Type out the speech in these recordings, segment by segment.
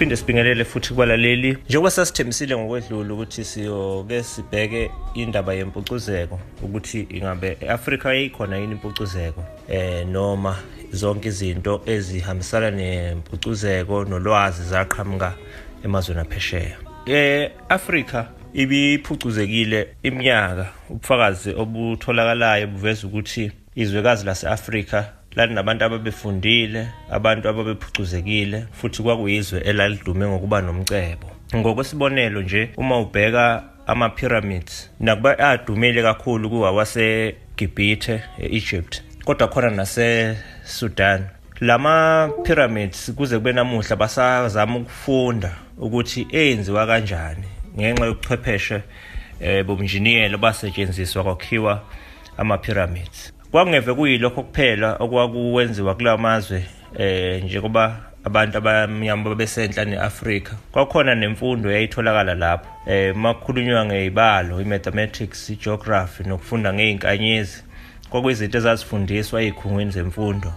siphinde sibingelele futhi kubalaleli njengoba sasithembisile ngokwedlula ukuthi siyoke sibheke indaba yempucuzeko ukuthi ingabe e-Afrika yayikhona yini impucuzeko eh noma zonke izinto ezihambisana nempucuzeko nolwazi zaqhamuka emazweni aphesheya. Eh Afrika ibiphucuzekile iminyaka. Ubufakazi obutholakalayo buveza ukuthi izwekazi lase-Afrika lalinabantu ababefundile abantu ababephucuzekile futhi kwakuyizwe elalidume ngokuba nomcebo. Ngokwesibonelo nje uma ubheka ama-pyramids nakuba adumile kakhulu kuwawasegibhithe e-egypt kodwa khona nase-sudan. Lama pyramids kuze kube namuhla basazama ukufunda ukuthi enziwa kanjani ngenxa yobuchwepheshe eh bomnjiniyelo basetshenziswa kwakhiwa ama pyramids kwakungeve kuyilokho kuphela okwakuwenziwa kula mazwe eh njengoba abantu abamnyama babesenhla neAfrika. Kwakhona nemfundo eyayitholakala lapho. Eh makhulunywa ngezibalo imathematics igeography nokufunda ngeinkanyezi kwakuyizinto ezazifundiswa ezikhungweni zemfundo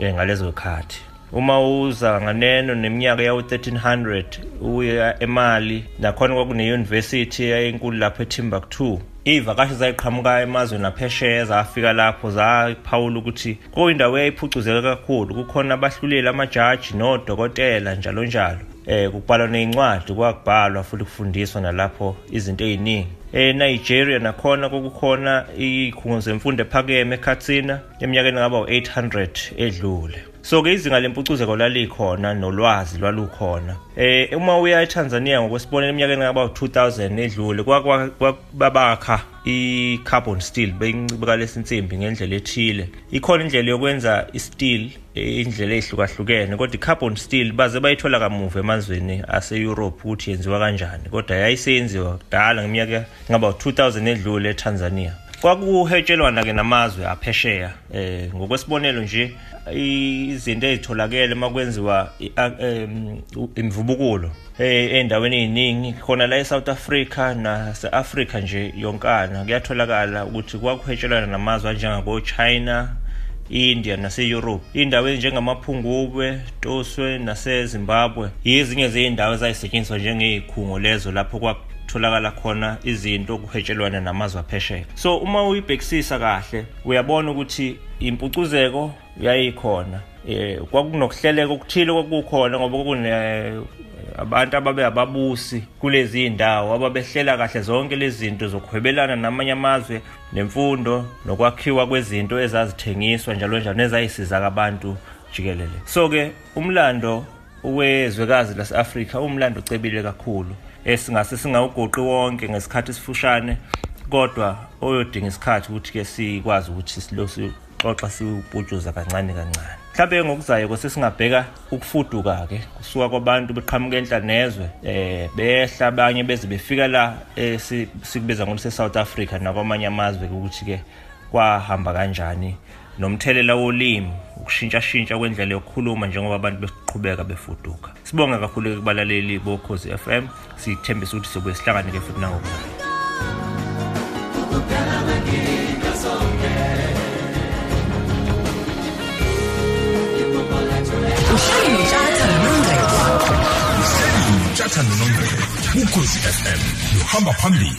eh ngalezo khathi. Uma uza nganeno neminyaka yawo 1300 uya emali nakhona kwakune university eyinkulu lapho eTimbuktu iy'vakashi zayiqhamuka emazweni aphesheya zafika lapho zaphawula ukuthi kuyindawo eyayiphucuzeke kakhulu. Kukhona abahluleli amajaji nodokotela njalo njalo. Eh kubhalwa ney'ncwadi kwakubhalwa futhi kufundiswa nalapho izinto ey'ningi. eNigeria nakhona kokukhona ikhungo zemfundo ephakeme eKatsina eminyakeni ngaba u-800 edlule. So ke izinga lempucuzeko lalikhona nolwazi lwalukhona. Eh uma uya eTanzania ngokwesibonelo eminyakeni ngaba u2000 edlule kwabakha i-carbon steel beyincibeka lesinsimbi ngendlela ethile. Ikhona indlela yokwenza i-steel indlela ehlukahlukene kodwa i-carbon steel baze bayithola kamuva emazweni ase-Europe ukuthi yenziwa kanjani kodwa yayisenziwa kudala ngeminyaka ngaba u2000 edlule eTanzania. Kwakuhetshelwana ke namazwe aphesheya eh ngokwesibonelo nje izinto ezitholakele makwenziwa imvubukulo eh endaweni eziningi khona la eSouth Africa nase-Africa nje yonkana kuyatholakala ukuthi kwakuhetshelwana namazwe anjengabo China India nase-Europe. Indawo ezinjengamaphungubwe Toswe nase-Zimbabwe yizinye zezindawo ezayisetshenziswa njengezikhungo lezo lapho kutholakala khona izinto kuhetshelwana namazwe aphesheya. So uma uyibhekisisa kahle uyabona ukuthi impucuzeko yayikhona. Eh kwakunokuhleleka okuthile kwakukhona ngoba kune abantu ababe ababusi kulezi indawo ababehlela kahle zonke lezi zinto zokuhwebelana namanye amazwe nemfundo nokwakhiwa kwezinto ezazithengiswa njalo njalo nezayisiza abantu jikelele. So ke umlando wezwekazi lase-Afrika umlando ocebile kakhulu. Esingase singawugoqi wonke ngesikhathi esifushane kodwa oyodinga isikhathi ukuthi ke sikwazi ukuthi silosi xoxa siwuputshuza kancane kancane. Mhlawumbe ngokuzayo kwesesingabheka ukufuduka ke kusuka kwabantu beqhamuka enhla nezwe eh behla abanye beze befika la sikubiza ngoluse South Africa nakwamanye amazwe ukuthi ke kwahamba kanjani. Nomthelela wolimi ukushintsha shintsha kwendlela yokukhuluma njengoba abantu beqhubeka befuduka. Sibonga kakhulu kubalaleli bokhozi FM sithembisa ukuthi sobuye sihlangane ke futhi nangokuzayo notshatha nongqele ukhozi FM luhamba phambili